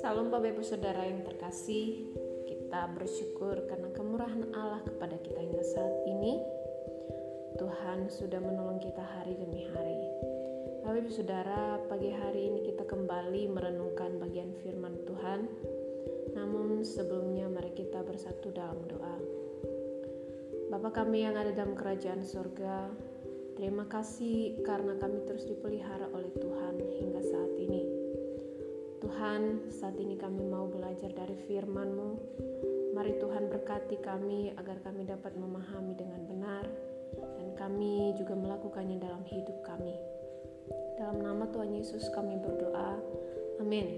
Salam Bapak Ibu Saudara yang terkasih, kita bersyukur karena kemurahan Allah kepada kita hingga saat ini. Tuhan sudah menolong kita hari demi hari. Bapak Ibu Saudara, pagi hari ini kita kembali merenungkan bagian firman Tuhan. Namun sebelumnya mari kita bersatu dalam doa. Bapa kami yang ada dalam kerajaan surga, terima kasih karena kami terus dipelihara oleh Tuhan hingga saat ini. Tuhan, saat ini kami mau belajar dari firman-Mu. Mari Tuhan berkati kami agar kami dapat memahami dengan benar dan kami juga melakukannya dalam hidup kami. Dalam nama Tuhan Yesus kami berdoa. Amin.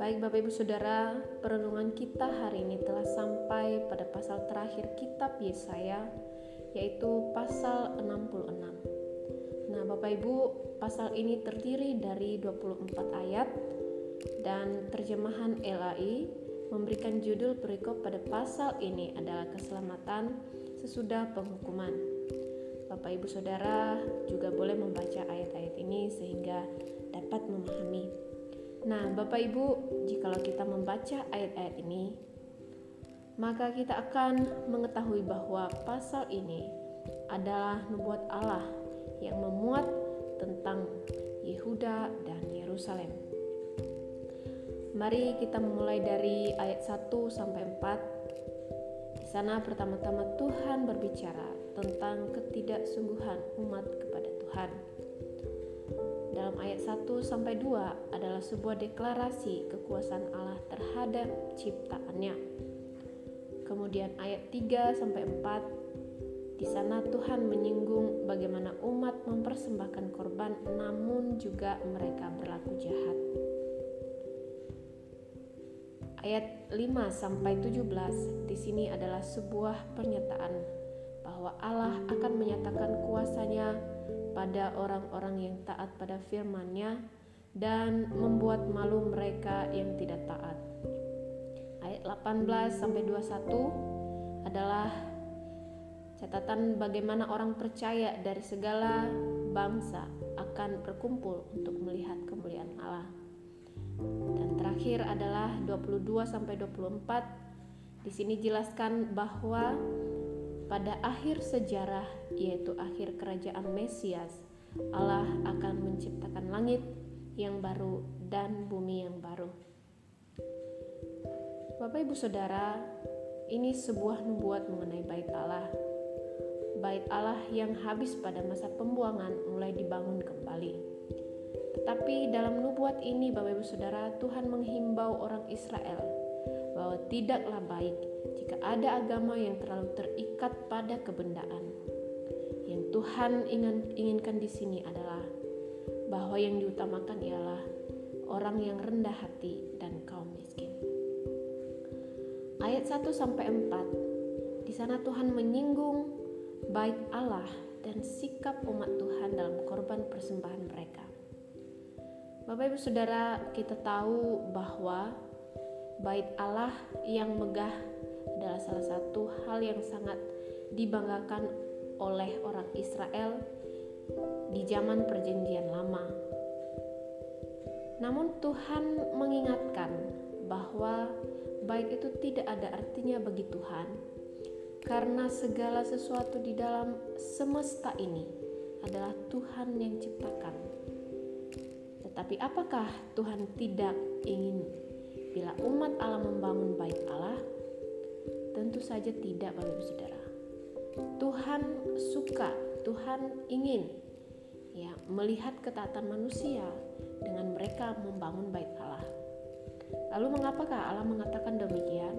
Baik Bapak Ibu Saudara, perenungan kita hari ini telah sampai pada pasal terakhir kitab Yesaya, yaitu pasal 66. Nah, Bapak Ibu, pasal ini terdiri dari 24 ayat dan terjemahan LAI memberikan judul perikop pada pasal ini adalah keselamatan sesudah penghukuman. Bapak Ibu Saudara juga boleh membaca ayat-ayat ini sehingga dapat memahami. Nah, Bapak Ibu, jikalau kita membaca ayat-ayat ini, maka kita akan mengetahui bahwa pasal ini adalah nubuat Allah yang memuat tentang Yehuda dan Yerusalem. Mari kita mulai dari ayat 1 sampai 4. Di sana pertama-tama Tuhan berbicara tentang ketidaksungguhan umat kepada Tuhan. Dalam ayat 1 sampai 2 adalah sebuah deklarasi kekuasaan Allah terhadap ciptaannya. Kemudian ayat 3 sampai 4 di sana Tuhan menyinggung bagaimana umat mempersembahkan korban namun juga mereka berlaku jahat. Ayat 5 sampai 17 di sini adalah sebuah pernyataan bahwa Allah akan menyatakan kuasanya pada orang-orang yang taat pada firman-Nya dan membuat malu mereka yang tidak taat. Ayat 18 sampai 21 adalah Catatan bagaimana orang percaya dari segala bangsa akan berkumpul untuk melihat kemuliaan Allah. Dan terakhir adalah 22 sampai 24. Di sini jelaskan bahwa pada akhir sejarah yaitu akhir kerajaan Mesias, Allah akan menciptakan langit yang baru dan bumi yang baru. Bapak Ibu Saudara, ini sebuah nubuat mengenai bait Allah bait Allah yang habis pada masa pembuangan mulai dibangun kembali. Tetapi dalam nubuat ini Bapak Ibu Saudara, Tuhan menghimbau orang Israel bahwa tidaklah baik jika ada agama yang terlalu terikat pada kebendaan. Yang Tuhan ingin, inginkan di sini adalah bahwa yang diutamakan ialah orang yang rendah hati dan kaum. Ayat 1 sampai 4 di sana Tuhan menyinggung baik Allah dan sikap umat Tuhan dalam korban persembahan mereka. Bapak Ibu Saudara, kita tahu bahwa bait Allah yang megah adalah salah satu hal yang sangat dibanggakan oleh orang Israel di zaman Perjanjian Lama. Namun Tuhan mengingatkan bahwa bait itu tidak ada artinya bagi Tuhan karena segala sesuatu di dalam semesta ini adalah Tuhan yang ciptakan. Tetapi apakah Tuhan tidak ingin bila umat Allah membangun bait Allah? Tentu saja tidak, Bapak Ibu Saudara. Tuhan suka, Tuhan ingin ya melihat ketaatan manusia dengan mereka membangun bait Allah. Lalu mengapakah Allah mengatakan demikian?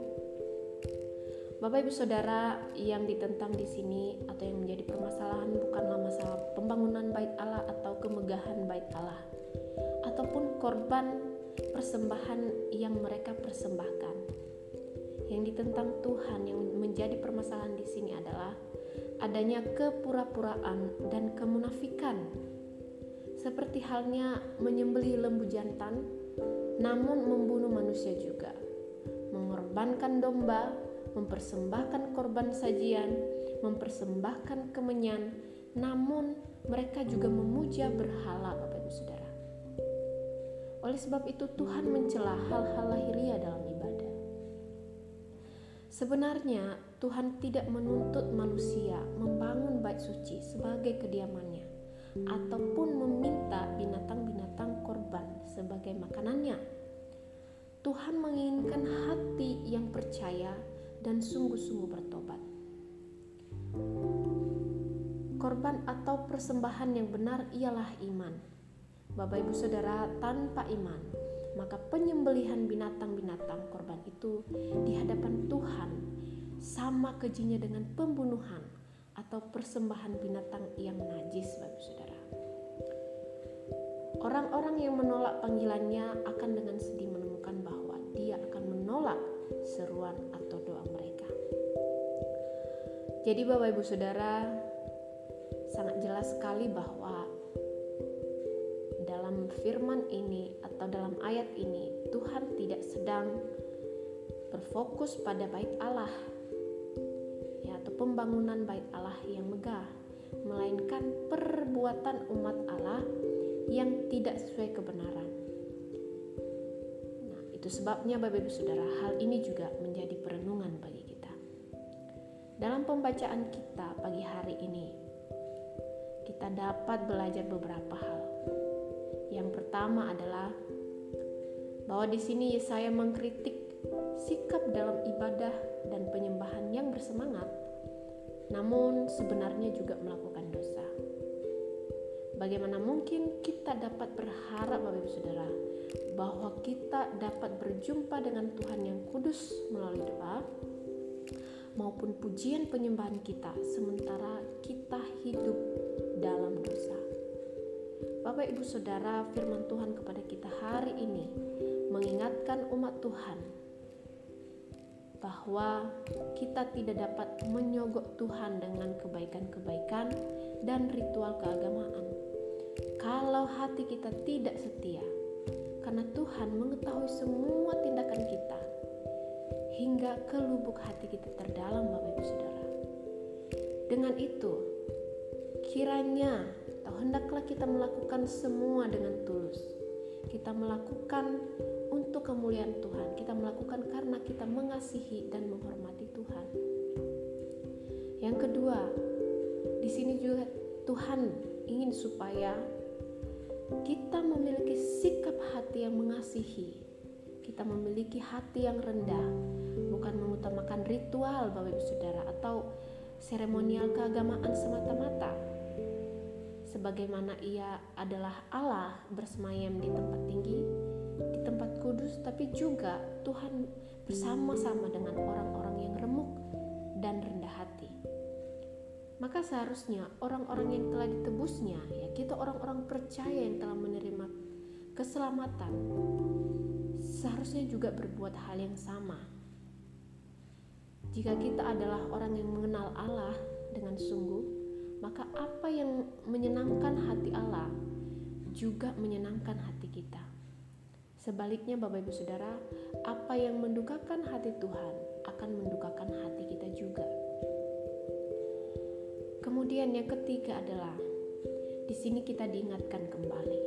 Bapak Ibu Saudara yang ditentang di sini atau yang menjadi permasalahan bukanlah masalah pembangunan bait Allah atau kemegahan bait Allah ataupun korban persembahan yang mereka persembahkan. Yang ditentang Tuhan yang menjadi permasalahan di sini adalah adanya kepura-puraan dan kemunafikan. Seperti halnya menyembelih lembu jantan namun membunuh manusia juga. Mengorbankan domba mempersembahkan korban sajian, mempersembahkan kemenyan, namun mereka juga memuja berhala Bapak Ibu Saudara. Oleh sebab itu Tuhan mencela hal-hal lahiriah dalam ibadah. Sebenarnya Tuhan tidak menuntut manusia membangun bait suci sebagai kediamannya ataupun meminta binatang-binatang korban sebagai makanannya. Tuhan menginginkan hati yang percaya dan sungguh-sungguh bertobat. Korban atau persembahan yang benar ialah iman Bapak Ibu Saudara tanpa iman, maka penyembelihan binatang-binatang korban itu di hadapan Tuhan sama kejinya dengan pembunuhan atau persembahan binatang yang najis Bapak Saudara. Orang-orang yang menolak panggilannya akan dengan sedih menemukan bahwa dia akan menolak seruan atau doa mereka. Jadi Bapak Ibu Saudara sangat jelas sekali bahwa firman ini atau dalam ayat ini Tuhan tidak sedang berfokus pada bait Allah ya atau pembangunan bait Allah yang megah melainkan perbuatan umat Allah yang tidak sesuai kebenaran. Nah, itu sebabnya Bapak Ibu Saudara, hal ini juga menjadi perenungan bagi kita. Dalam pembacaan kita pagi hari ini, kita dapat belajar beberapa hal. Yang pertama adalah bahwa di sini Yesaya mengkritik sikap dalam ibadah dan penyembahan yang bersemangat, namun sebenarnya juga melakukan. Bagaimana mungkin kita dapat berharap Bapak Ibu Saudara bahwa kita dapat berjumpa dengan Tuhan yang kudus melalui doa maupun pujian penyembahan kita sementara kita hidup dalam dosa. Bapak Ibu Saudara, firman Tuhan kepada kita hari ini mengingatkan umat Tuhan bahwa kita tidak dapat menyogok Tuhan dengan kebaikan-kebaikan dan ritual keagamaan. Kalau hati kita tidak setia, karena Tuhan mengetahui semua tindakan kita hingga ke lubuk hati kita terdalam, Bapak Ibu Saudara. Dengan itu, kiranya atau hendaklah kita melakukan semua dengan tulus. Kita melakukan untuk kemuliaan Tuhan. Kita melakukan karena kita mengasihi dan menghormati Tuhan. Yang kedua, di sini juga Tuhan ingin supaya kita memiliki sikap hati yang mengasihi. Kita memiliki hati yang rendah, bukan mengutamakan ritual Bapak Ibu Saudara atau seremonial keagamaan semata-mata sebagaimana ia adalah Allah bersemayam di tempat tinggi, di tempat kudus, tapi juga Tuhan bersama-sama dengan orang-orang yang remuk dan rendah hati. Maka seharusnya orang-orang yang telah ditebusnya, ya kita orang-orang percaya yang telah menerima keselamatan, seharusnya juga berbuat hal yang sama. Jika kita adalah orang yang mengenal Allah dengan sungguh, maka apa yang menyenangkan hati Allah juga menyenangkan hati kita. Sebaliknya Bapak Ibu Saudara, apa yang mendukakan hati Tuhan akan mendukakan hati kita juga. Kemudian yang ketiga adalah di sini kita diingatkan kembali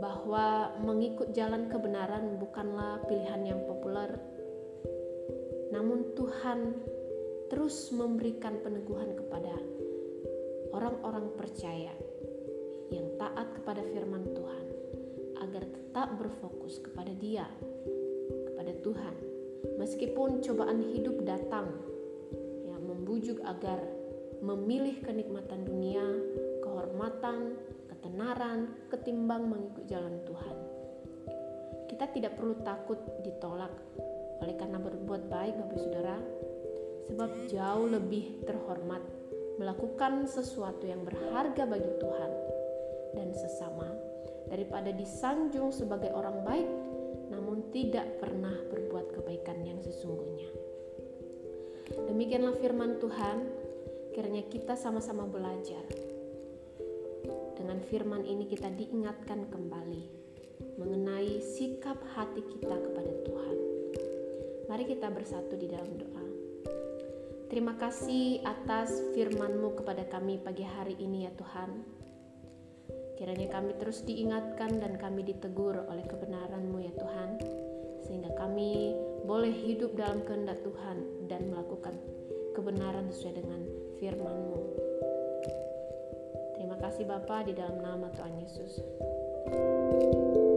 bahwa mengikut jalan kebenaran bukanlah pilihan yang populer. Namun Tuhan terus memberikan peneguhan kepada orang-orang percaya yang taat kepada firman Tuhan agar tetap berfokus kepada Dia, kepada Tuhan. Meskipun cobaan hidup datang yang membujuk agar memilih kenikmatan dunia, kehormatan, ketenaran ketimbang mengikut jalan Tuhan. Kita tidak perlu takut ditolak oleh karena berbuat baik Bapak Saudara, sebab jauh lebih terhormat melakukan sesuatu yang berharga bagi Tuhan dan sesama daripada disanjung sebagai orang baik namun tidak pernah berbuat kebaikan yang sesungguhnya. Demikianlah firman Tuhan, kiranya kita sama-sama belajar. Dengan firman ini kita diingatkan kembali mengenai sikap hati kita kepada Tuhan. Mari kita bersatu di dalam doa. Terima kasih atas firman-Mu kepada kami pagi hari ini ya Tuhan. Kiranya kami terus diingatkan dan kami ditegur oleh kebenaran-Mu ya Tuhan. Sehingga kami boleh hidup dalam kehendak Tuhan dan melakukan kebenaran sesuai dengan firman-Mu. Terima kasih Bapa di dalam nama Tuhan Yesus. thank you